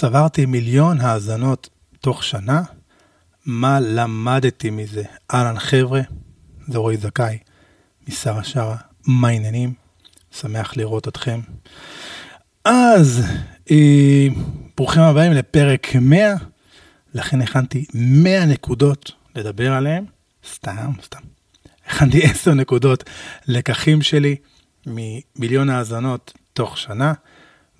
צברתי מיליון האזנות תוך שנה. מה למדתי מזה? אהלן חבר'ה, זה רועי זכאי, משרה שרה, מה העניינים? שמח לראות אתכם. אז, אה, ברוכים הבאים לפרק 100, לכן הכנתי 100 נקודות לדבר עליהן, סתם, סתם. הכנתי 10 נקודות לקחים שלי ממיליון האזנות תוך שנה.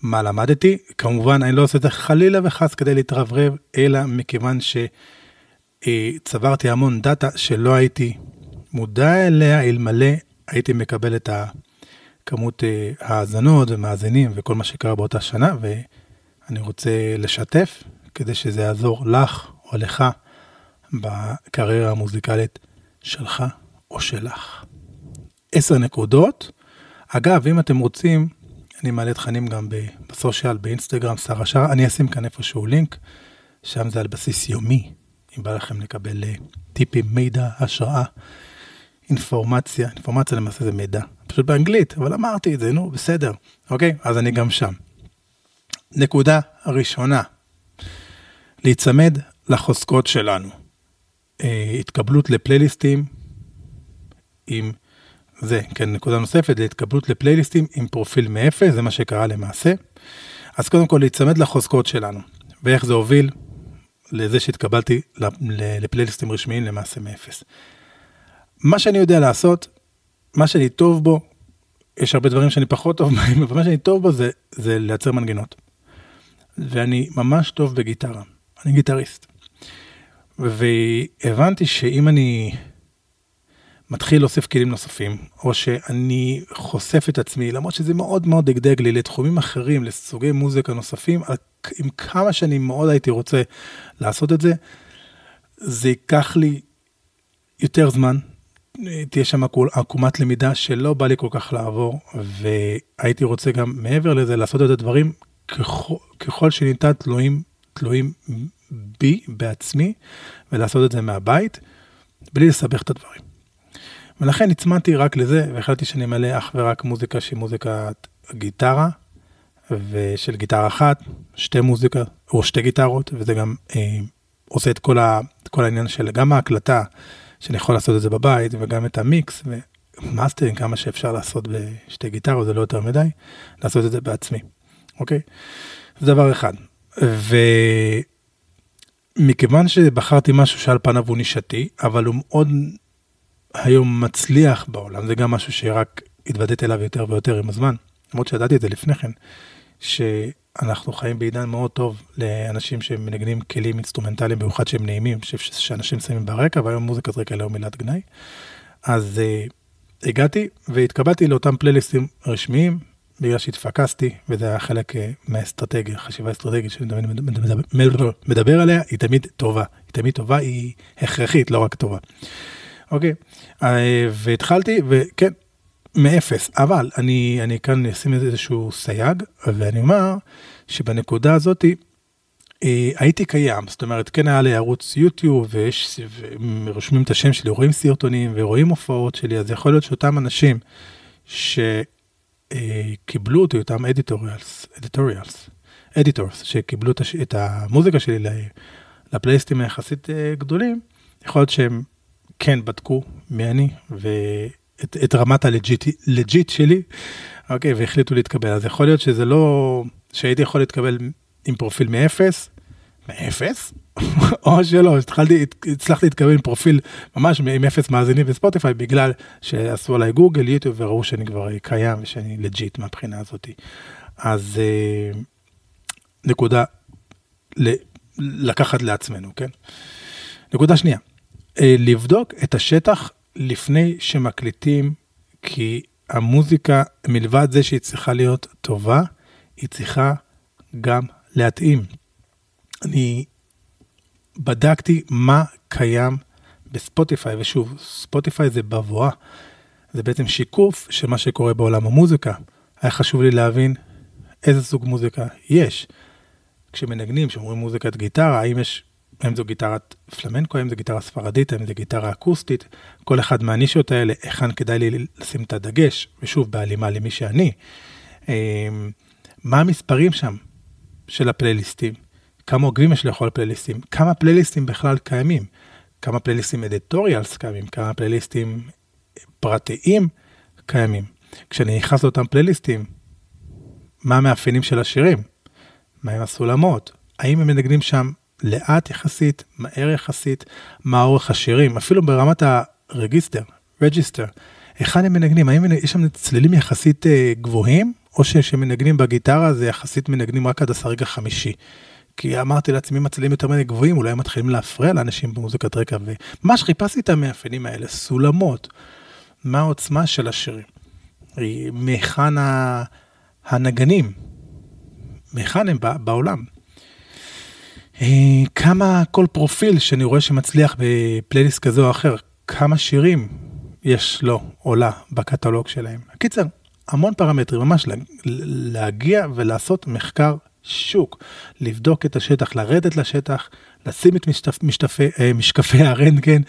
מה למדתי? כמובן, אני לא עושה את זה חלילה וחס כדי להתרברב, אלא מכיוון שצברתי המון דאטה שלא הייתי מודע אליה, אלמלא הייתי מקבל את הכמות אה, האזנות ומאזינים וכל מה שקרה באותה שנה, ואני רוצה לשתף כדי שזה יעזור לך או לך בקריירה המוזיקלית שלך או שלך. עשר נקודות. אגב, אם אתם רוצים, אני מעלה תכנים גם בסושיאל, באינסטגרם, שר השאר, אני אשים כאן איפשהו לינק, שם זה על בסיס יומי, אם בא לכם לקבל אה, טיפים, מידע, השראה, אינפורמציה, אינפורמציה למעשה זה מידע, פשוט באנגלית, אבל אמרתי את זה, נו, בסדר, אוקיי? אז אני גם שם. נקודה ראשונה, להיצמד לחוזקות שלנו. אה, התקבלות לפלייליסטים עם זה, כן, נקודה נוספת, להתקבלות לפלייליסטים עם פרופיל מאפס, זה מה שקרה למעשה. אז קודם כל להיצמד לחוזקות שלנו, ואיך זה הוביל לזה שהתקבלתי לפלייליסטים רשמיים למעשה מאפס. מה שאני יודע לעשות, מה שאני טוב בו, יש הרבה דברים שאני פחות טוב בהם, אבל מה שאני טוב בו זה, זה לייצר מנגינות. ואני ממש טוב בגיטרה, אני גיטריסט. והבנתי שאם אני מתחיל להוסיף כלים נוספים, או שאני חושף את עצמי, למרות שזה מאוד מאוד דגדג לי לתחומים אחרים, לסוגי מוזיקה נוספים, עם כמה שאני מאוד הייתי רוצה לעשות את זה, זה ייקח לי יותר זמן, תהיה שם עקומת למידה שלא בא לי כל כך לעבור, והייתי רוצה גם מעבר לזה לעשות את הדברים ככל, ככל שניתן תלויים, תלויים בי, בעצמי, ולעשות את זה מהבית, בלי לסבך את הדברים. ולכן נצמדתי רק לזה, והחלטתי שאני מעלה אך ורק מוזיקה שהיא מוזיקת גיטרה, ושל גיטרה אחת, שתי מוזיקה, או שתי גיטרות, וזה גם אה, עושה את כל, ה, את כל העניין של גם ההקלטה, שאני יכול לעשות את זה בבית, וגם את המיקס, ומאסטרינג, כמה שאפשר לעשות בשתי גיטרות, זה לא יותר מדי, לעשות את זה בעצמי, אוקיי? זה דבר אחד. ומכיוון שבחרתי משהו שעל פניו הוא נישתי, אבל הוא מאוד היום מצליח בעולם, זה גם משהו שרק התוודעתי אליו יותר ויותר עם הזמן, למרות שידעתי את זה לפני כן, שאנחנו חיים בעידן מאוד טוב לאנשים שמנגנים כלים אינסטרומנטליים, במיוחד שהם נעימים, שאנשים שמים ברקע, והיום מוזיקת רקע לא מילת גנאי. אז uh, הגעתי והתקבלתי לאותם פלייליסטים רשמיים, בגלל שהתפקסתי, וזה היה חלק uh, מהאסטרטגיה, חשיבה אסטרטגית שאני מדבר, מדבר, מדבר עליה, היא תמיד טובה. היא תמיד טובה, היא הכרחית, לא רק טובה. אוקיי, אה, והתחלתי, וכן, מאפס, אבל אני, אני כאן אשים איזשהו סייג, ואני אומר שבנקודה הזאתי, אה, הייתי קיים, זאת אומרת, כן היה לי ערוץ יוטיוב, ויש, ורושמים את השם שלי, רואים סרטונים ורואים הופעות שלי, אז יכול להיות שאותם אנשים שקיבלו אה, אותי, אותם editorials, editorials, editors, שקיבלו את המוזיקה שלי לפלייליסטים היחסית גדולים, יכול להיות שהם כן בדקו מי אני ואת את רמת ה legit שלי, אוקיי, והחליטו להתקבל. אז יכול להיות שזה לא, שהייתי יכול להתקבל עם פרופיל מאפס, מאפס, או שלא, התחלתי, הצלחתי להתקבל עם פרופיל ממש עם אפס מאזינים בספוטיפיי, בגלל שעשו עליי גוגל, יוטיוב, וראו שאני כבר קיים ושאני legit מהבחינה הזאת. אז אה, נקודה לקחת לעצמנו, כן? נקודה שנייה, לבדוק את השטח לפני שמקליטים, כי המוזיקה, מלבד זה שהיא צריכה להיות טובה, היא צריכה גם להתאים. אני בדקתי מה קיים בספוטיפיי, ושוב, ספוטיפיי זה בבואה, זה בעצם שיקוף של מה שקורה בעולם המוזיקה. היה חשוב לי להבין איזה סוג מוזיקה יש. כשמנגנים, כשאומרים מוזיקת גיטרה, האם יש האם זו גיטרת פלמנקו, האם זו גיטרה ספרדית, האם זו גיטרה אקוסטית, כל אחד מהנישות האלה, היכן כדאי לי לשים את הדגש, ושוב, בהלימה למי שאני. אמ, מה המספרים שם של הפלייליסטים? כמה עוקבים יש לכל פלייליסטים, כמה פלייליסטים בכלל קיימים, כמה פלייליסטים אדיטוריאלס קיימים, כמה פלייליסטים פרטיים קיימים. כשאני נכנס לאותם פלייליסטים, מה המאפיינים של השירים? מהם הסולמות? האם הם מנגנים שם לאט יחסית, מהר יחסית, מה אורך השירים, אפילו ברמת הרגיסטר, register, היכן הם מנגנים, האם יש שם צלילים יחסית אה, גבוהים, או שמנגנים בגיטרה זה יחסית מנגנים רק עד הסרג החמישי. כי אמרתי לעצמי, אם הצלילים יותר מדי גבוהים, אולי הם מתחילים להפריע לאנשים במוזיקת רקע, וממש חיפשתי את המאפיינים האלה, סולמות, מה העוצמה של השירים, מהיכן הנגנים, מהיכן הם בעולם. אה, כמה כל פרופיל שאני רואה שמצליח בפלייליסט כזה או אחר, כמה שירים יש לו או לה בקטלוג שלהם. קיצר, המון פרמטרים, ממש להגיע ולעשות מחקר שוק, לבדוק את השטח, לרדת לשטח, לשים את משתפ, משתפי, אה, משקפי הרנטגן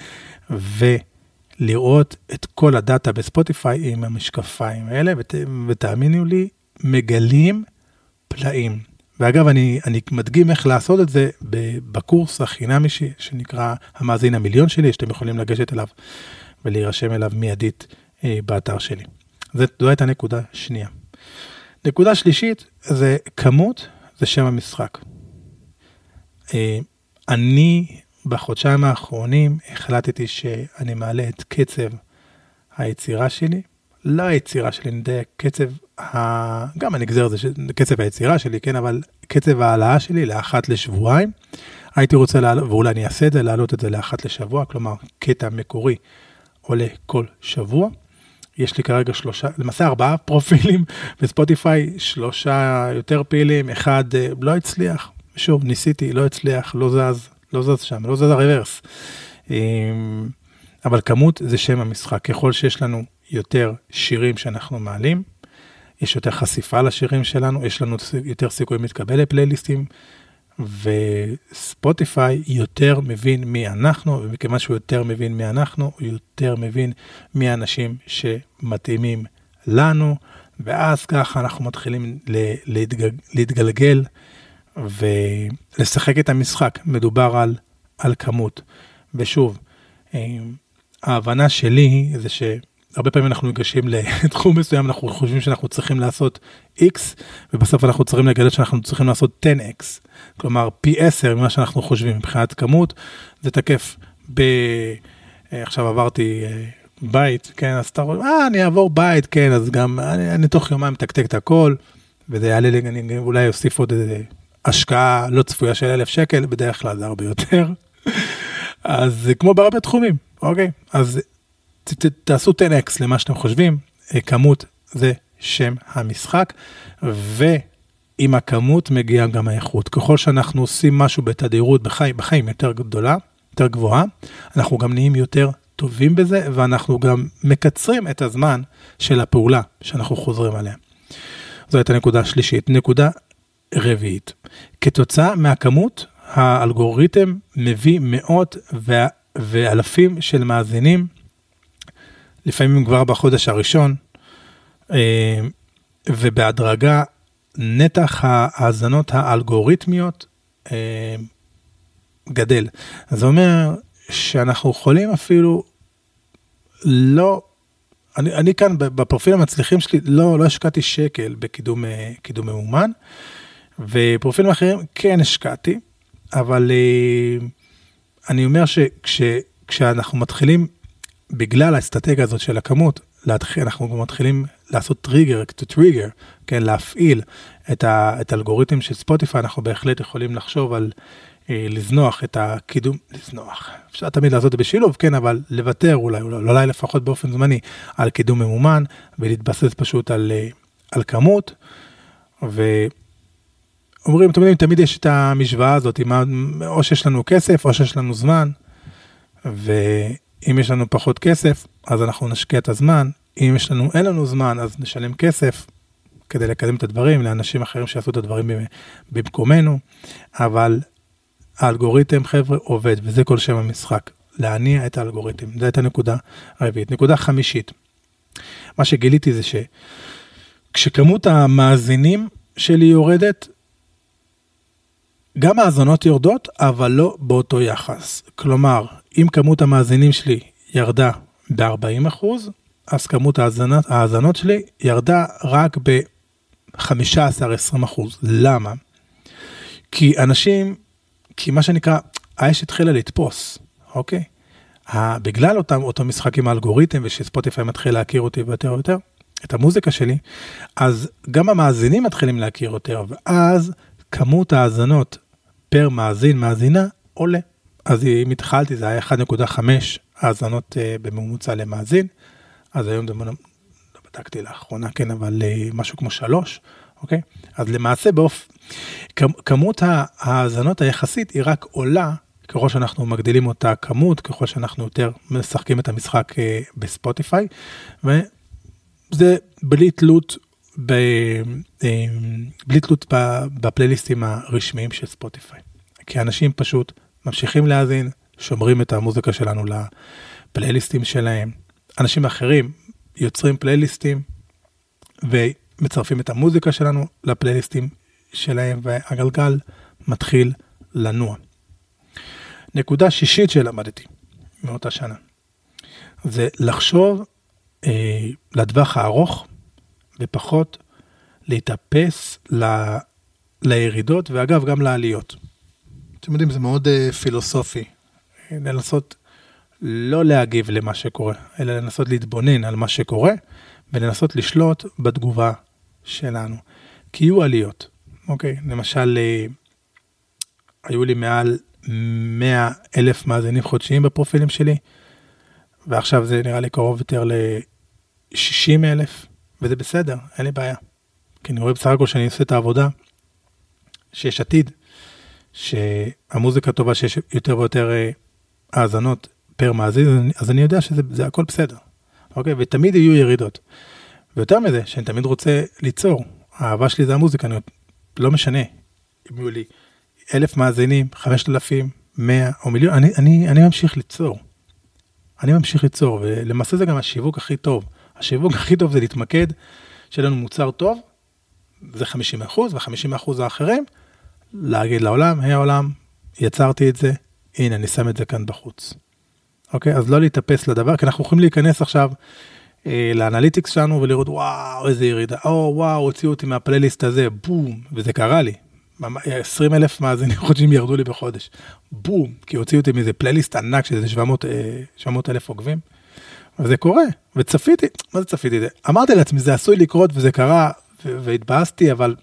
ולראות את כל הדאטה בספוטיפיי עם המשקפיים האלה, ות, ותאמינו לי, מגלים פלאים. ואגב, אני, אני מדגים איך לעשות את זה בקורס החינמי שנקרא המאזין המיליון שלי, שאתם יכולים לגשת אליו ולהירשם אליו מיידית אה, באתר שלי. זו הייתה נקודה שנייה. נקודה שלישית זה כמות, זה שם המשחק. אה, אני בחודשיים האחרונים החלטתי שאני מעלה את קצב היצירה שלי לא היצירה שלי, נדייק, קצב, ה... גם הנגזר זה קצב היצירה שלי, כן, אבל קצב ההעלאה שלי לאחת לשבועיים. הייתי רוצה לעלות, ואולי אני אעשה את זה, להעלות את זה לאחת לשבוע, כלומר, קטע מקורי עולה כל שבוע. יש לי כרגע שלושה, למעשה ארבעה פרופילים בספוטיפיי, שלושה יותר פעילים, אחד אה, לא הצליח, שוב, ניסיתי, לא הצליח, לא זז, לא זז שם, לא זז הרוורס. אמ, אבל כמות זה שם המשחק, ככל שיש לנו יותר שירים שאנחנו מעלים, יש יותר חשיפה לשירים שלנו, יש לנו יותר סיכויים להתקבל לפלייליסטים, וספוטיפיי יותר מבין מי אנחנו, ומכיוון שהוא יותר מבין מי אנחנו, הוא יותר מבין מי האנשים שמתאימים לנו, ואז ככה אנחנו מתחילים להתגל, להתגלגל ולשחק את המשחק. מדובר על, על כמות. ושוב, אה, ההבנה שלי זה ש... הרבה פעמים אנחנו ניגשים לתחום מסוים, אנחנו חושבים שאנחנו צריכים לעשות X, ובסוף אנחנו צריכים לגלות שאנחנו צריכים לעשות 10X, כלומר פי 10 ממה שאנחנו חושבים מבחינת כמות, זה תקף ב... אה, עכשיו עברתי אה, בית, כן, אז אתה רואה, אה, אני אעבור בית, כן, אז גם אני, אני תוך יומיים מתקתק את הכל, וזה יעלה לי, אני אולי אוסיף עוד איזה השקעה לא צפויה של אלף שקל, בדרך כלל זה הרבה יותר. אז כמו בהרבה תחומים, אוקיי? אז תעשו 10x למה שאתם חושבים, אה, כמות זה שם המשחק, ועם הכמות מגיעה גם האיכות. ככל שאנחנו עושים משהו בתדירות בחיים, בחיים יותר גדולה, יותר גבוהה, אנחנו גם נהיים יותר טובים בזה, ואנחנו גם מקצרים את הזמן של הפעולה שאנחנו חוזרים עליה. זו הייתה נקודה שלישית. נקודה רביעית, כתוצאה מהכמות, האלגוריתם מביא מאות ואלפים של מאזינים לפעמים כבר בחודש הראשון, אה, ובהדרגה נתח ההאזנות האלגוריתמיות אה, גדל. זה אומר שאנחנו יכולים אפילו לא, אני, אני כאן בפרופיל המצליחים שלי לא, לא השקעתי שקל בקידום אה, ממומן, ופרופילים אחרים כן השקעתי, אבל אני אומר שכשאנחנו מתחילים בגלל האסטרטגיה הזאת של הכמות, להתחיל, אנחנו מתחילים לעשות טריגר, to trigger, כן, להפעיל את, האלגוריתם של ספוטיפיי, אנחנו בהחלט יכולים לחשוב על אה, לזנוח את הקידום, לזנוח, אפשר תמיד לעשות את זה בשילוב, כן, אבל לוותר אולי, אולי לפחות באופן זמני, על קידום ממומן, ולהתבסס פשוט על, אה, על כמות, ואומרים, אתם יודעים, תמיד יש את המשוואה הזאת, מה, או שיש לנו כסף, או שיש לנו זמן, ו... אם יש לנו פחות כסף, אז אנחנו נשקיע את הזמן, אם יש לנו, אין לנו זמן, אז נשלם כסף כדי לקדם את הדברים לאנשים אחרים שיעשו את הדברים במקומנו, אבל האלגוריתם, חבר'ה, עובד, וזה כל שם המשחק, להניע את האלגוריתם. זו הייתה נקודה רביעית. נקודה חמישית, מה שגיליתי זה שכשכמות המאזינים שלי יורדת, גם האזנות יורדות, אבל לא באותו יחס. כלומר, אם כמות המאזינים שלי ירדה ב-40%, אז כמות ההאזנות, ההאזנות שלי ירדה רק ב-15-20%. למה? כי אנשים, כי מה שנקרא, האש התחילה לתפוס, אוקיי? בגלל אותם, אותו משחק עם האלגוריתם ושספוטיפיי מתחיל להכיר אותי יותר ויותר, את המוזיקה שלי, אז גם המאזינים מתחילים להכיר יותר, ואז כמות ההאזנות פר מאזין, מאזינה, עולה. אז אם התחלתי זה היה 1.5 האזנות uh, בממוצע למאזין, אז היום זה, לא בדקתי לאחרונה, כן, אבל uh, משהו כמו 3, אוקיי? אז למעשה באופ... כמות ההאזנות היחסית היא רק עולה ככל שאנחנו מגדילים אותה כמות, ככל שאנחנו יותר משחקים את המשחק uh, בספוטיפיי, וזה בלי תלות ב, אה, בלי תלות בפלייליסטים הרשמיים של ספוטיפיי. כי אנשים פשוט ממשיכים להאזין, שומרים את המוזיקה שלנו לפלייליסטים שלהם. אנשים אחרים יוצרים פלייליסטים ומצרפים את המוזיקה שלנו לפלייליסטים שלהם, והגלגל מתחיל לנוע. נקודה שישית שלמדתי מאותה שנה, זה לחשוב אה, לטווח הארוך ופחות להתאפס ל... לירידות, ואגב, גם לעליות. אתם יודעים, זה מאוד uh, פילוסופי, לנסות לא להגיב למה שקורה, אלא לנסות להתבונן על מה שקורה, ולנסות לשלוט בתגובה שלנו. כי יהיו עליות, אוקיי? למשל, uh, היו לי מעל 100 אלף מאזינים חודשיים בפרופילים שלי, ועכשיו זה נראה לי קרוב יותר ל-60 אלף, וזה בסדר, אין לי בעיה. כי אני רואה בסך הכל שאני עושה את העבודה, שיש עתיד, שהמוזיקה טובה, שיש יותר ויותר אה, האזנות פר מאזין, אז אני יודע שזה הכל בסדר, אוקיי? ותמיד יהיו ירידות. ויותר מזה, שאני תמיד רוצה ליצור. האהבה שלי זה המוזיקה, אני לא משנה אם יהיו לי אלף מאזינים, חמשת אלפים, מאה או מיליון, אני, אני, אני ממשיך ליצור. אני ממשיך ליצור, ולמעשה זה גם השיווק הכי טוב. השיווק הכי טוב זה להתמקד, שיהיה לנו מוצר טוב, זה 50 אחוז, וה-50 אחוז האחרים, להגיד לעולם, היי העולם, יצרתי את זה, הנה, אני שם את זה כאן בחוץ. אוקיי? אז לא להתאפס לדבר, כי אנחנו יכולים להיכנס עכשיו אה, לאנליטיקס שלנו ולראות, וואו, איזה ירידה, או וואו, הוציאו אותי מהפלייליסט הזה, בום, וזה קרה לי. 20 אלף מאזינים חודשים ירדו לי בחודש. בום, כי הוציאו אותי מאיזה פלייליסט ענק שזה 700, 700 אה, אלף עוקבים. וזה קורה, וצפיתי, מה זה צפיתי? אמרתי לעצמי, זה עשוי לקרות וזה קרה, והתבאסתי, אבל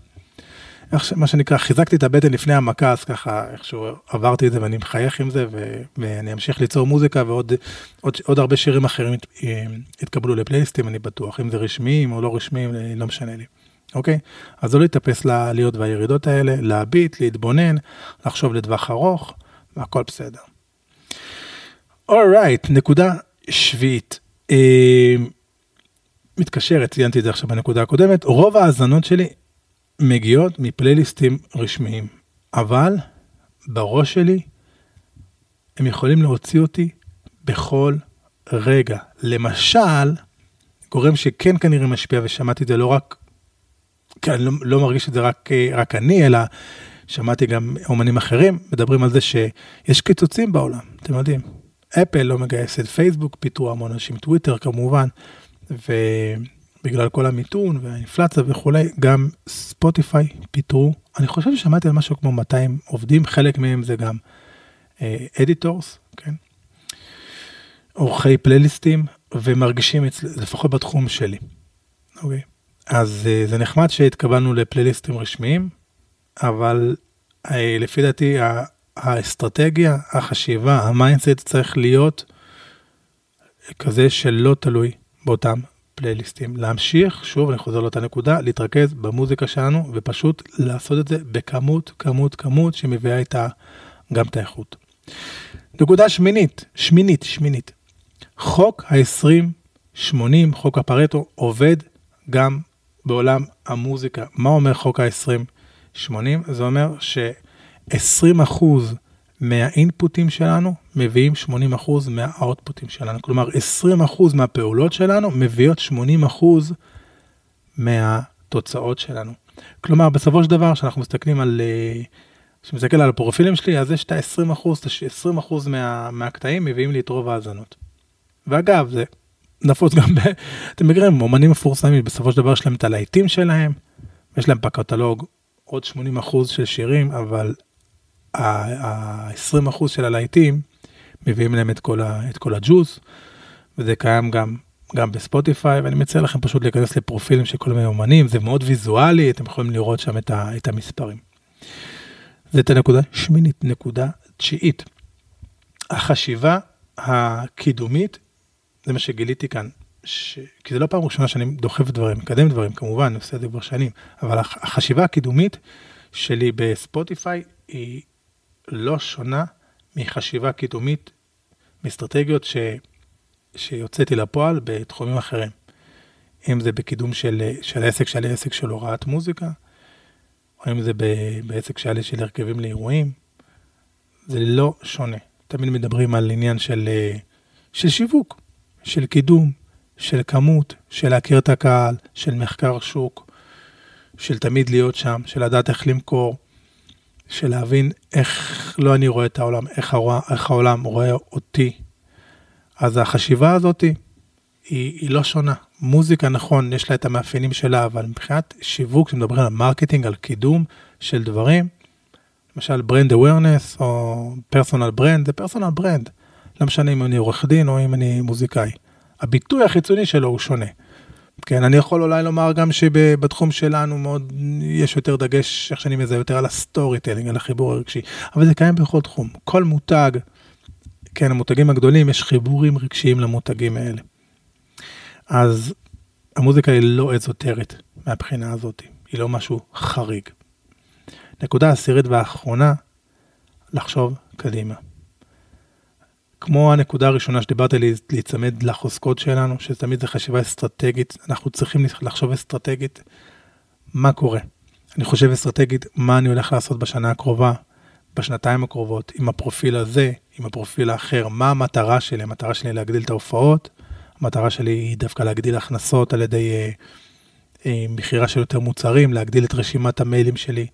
מה שנקרא, חיזקתי את הבטן לפני המכה, אז ככה איכשהו עברתי את זה ואני מחייך עם זה, ו, ואני אמשיך ליצור מוזיקה ועוד עוד, עוד הרבה שירים אחרים ית, יתקבלו לפלייליסטים, אני בטוח, אם זה רשמיים או לא רשמיים, לא משנה לי. אוקיי? אז לא להתאפס לעליות והירידות האלה, להביט, להתבונן, לחשוב לטווח ארוך, והכל בסדר. אורייט, right, נקודה שביעית. אה, מתקשרת, ציינתי את זה עכשיו בנקודה הקודמת, רוב ההאזנות שלי מגיעות מפלייליסטים רשמיים, אבל בראש שלי הם יכולים להוציא אותי בכל רגע. למשל, גורם שכן כנראה משפיע ושמעתי את זה לא רק, כי אני לא, לא מרגיש את זה רק, רק אני, אלא שמעתי גם אומנים אחרים מדברים על זה שיש קיצוצים בעולם, אתם יודעים. אפל לא מגייסת, פייסבוק פיתרו המון אנשים, טוויטר כמובן, ובגלל כל המיתון והאינפלציה וכולי, גם ספוטיפיי פיתרו. אני חושב ששמעתי על משהו כמו 200 עובדים, חלק מהם זה גם editors, אה, כן? עורכי פלייליסטים, ומרגישים אצלי, לפחות בתחום שלי. אוקיי. אז אה, זה נחמד שהתקבלנו לפלייליסטים רשמיים, אבל אה, לפי דעתי האסטרטגיה, החשיבה, ה mindset צריך להיות כזה שלא תלוי באותם פלייליסטים. להמשיך, שוב, אני חוזר לאותה נקודה, להתרכז במוזיקה שלנו ופשוט לעשות את זה בכמות, כמות, כמות שמביאה איתה גם את האיכות. נקודה שמינית, שמינית, שמינית. חוק ה-20-80, חוק הפרטו, עובד גם בעולם המוזיקה. מה אומר חוק ה-20-80? זה אומר ש... 20 מהאינפוטים שלנו מביאים 80 מהאוטפוטים שלנו. כלומר, 20 מהפעולות שלנו מביאות 80 מהתוצאות שלנו. כלומר, בסופו של דבר, כשאנחנו מסתכלים על uh, כשאני מסתכל על הפרופילים שלי, אז יש את ה-20 אחוז, 20 אחוז מה, מהקטעים מביאים לי את רוב ההאזנות. ואגב, זה נפוץ גם ב... אתם מכירים, אומנים מפורסמים, בסופו של דבר יש להם את הלהיטים שלהם, יש להם בקטלוג עוד 80 אחוז של שירים, אבל ה-20 אחוז של הלהיטים מביאים להם את כל, ה, את כל הג'וז, וזה קיים גם, גם בספוטיפיי, ואני מציע לכם פשוט להיכנס לפרופילים של כל מיני אומנים, זה מאוד ויזואלי, אתם יכולים לראות שם את, ה, את המספרים. זה את הנקודה שמינית, נקודה תשיעית. החשיבה הקידומית, זה מה שגיליתי כאן, ש... כי זה לא פעם ראשונה שאני דוחף דברים, מקדם דברים, כמובן, אני עושה את זה כבר שנים, אבל החשיבה הקידומית שלי בספוטיפיי היא לא שונה מחשיבה קידומית, מאסטרטגיות ש... שיוצאתי לפועל בתחומים אחרים. אם זה בקידום של, של העסק שלי, עסק של הוראת מוזיקה, או אם זה בעסק שלי של הרכבים לאירועים, זה לא שונה. תמיד מדברים על עניין של, של שיווק, של קידום, של כמות, של להכיר את הקהל, של מחקר שוק, של תמיד להיות שם, של לדעת איך למכור, של להבין איך לא אני רואה את העולם, איך, הרוע, איך העולם רואה אותי. אז החשיבה הזאת היא, היא לא שונה. מוזיקה, נכון, יש לה את המאפיינים שלה, אבל מבחינת שיווק, כשמדברים על marketing, על קידום של דברים, למשל brand awareness או personal brand, זה personal brand. לא משנה אם אני עורך דין או אם אני מוזיקאי. הביטוי החיצוני שלו הוא שונה. כן, אני יכול אולי לומר גם שבתחום שלנו מאוד, יש יותר דגש, איך שאני מזהה יותר על ה storytelling, על החיבור הרגשי, אבל זה קיים בכל תחום. כל מותג, כן, המותגים הגדולים, יש חיבורים רגשיים למותגים האלה. אז המוזיקה היא לא אזוטרית מהבחינה הזאת, היא לא משהו חריג. נקודה עשירית והאחרונה, לחשוב קדימה. כמו הנקודה הראשונה שדיברת לי, להיצמד לחוזקות שלנו, שתמיד זה חשיבה אסטרטגית, אנחנו צריכים לחשוב אסטרטגית מה קורה. אני חושב אסטרטגית מה אני הולך לעשות בשנה הקרובה, בשנתיים הקרובות, עם הפרופיל הזה, עם הפרופיל האחר, מה המטרה שלי, המטרה שלי להגדיל את ההופעות, המטרה שלי היא דווקא להגדיל הכנסות על ידי אה, אה, מכירה של יותר מוצרים, להגדיל את רשימת המיילים שלי.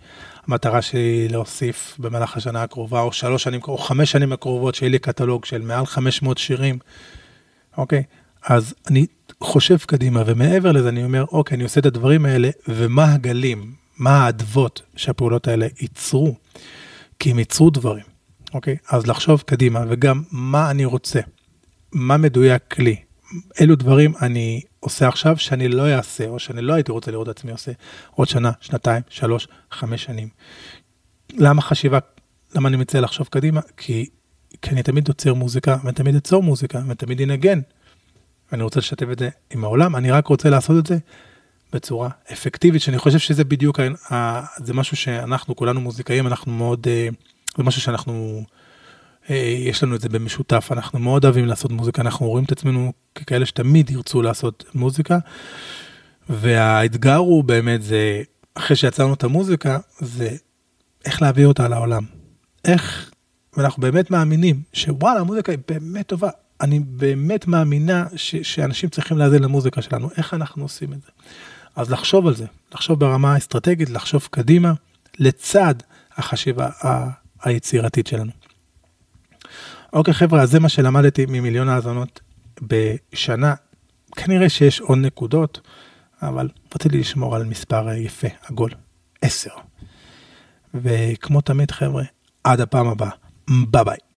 המטרה שלי להוסיף במהלך השנה הקרובה, או שלוש שנים, או חמש שנים הקרובות, שיהיה לי קטלוג של מעל 500 שירים, אוקיי? אז אני חושב קדימה, ומעבר לזה אני אומר, אוקיי, אני עושה את הדברים האלה, ומה הגלים, מה האדוות שהפעולות האלה ייצרו? כי הם ייצרו דברים, אוקיי? אז לחשוב קדימה, וגם מה אני רוצה, מה מדויק לי, אילו דברים אני עושה עכשיו שאני לא אעשה, או שאני לא הייתי רוצה לראות את עצמי עושה עוד שנה, שנתיים, שלוש, חמש שנים. למה חשיבה, למה אני מציע לחשוב קדימה? כי, כי אני תמיד עוצר מוזיקה, ואני תמיד אצור מוזיקה, ואני תמיד אנגן. ואני רוצה לשתף את זה עם העולם, אני רק רוצה לעשות את זה בצורה אפקטיבית, שאני חושב שזה בדיוק, זה משהו שאנחנו כולנו מוזיקאים, אנחנו מאוד, אה, זה משהו שאנחנו... אה, יש לנו את זה במשותף, אנחנו מאוד אוהבים לעשות מוזיקה, אנחנו רואים את עצמנו ככאלה שתמיד ירצו לעשות מוזיקה, והאתגר הוא באמת זה, אחרי שיצרנו את המוזיקה, זה איך להביא אותה לעולם. איך, ואנחנו באמת מאמינים שוואלה, המוזיקה היא באמת טובה. אני באמת מאמינה ש, שאנשים צריכים להאזין למוזיקה שלנו, איך אנחנו עושים את זה. אז לחשוב על זה, לחשוב ברמה האסטרטגית, לחשוב קדימה, לצד החשיבה היצירתית שלנו. אוקיי חבר'ה, זה מה שלמדתי ממיליון האזנות בשנה. כנראה שיש עוד נקודות, אבל רציתי לשמור על מספר יפה, עגול, 10. וכמו תמיד חבר'ה, עד הפעם הבאה, ביי ביי.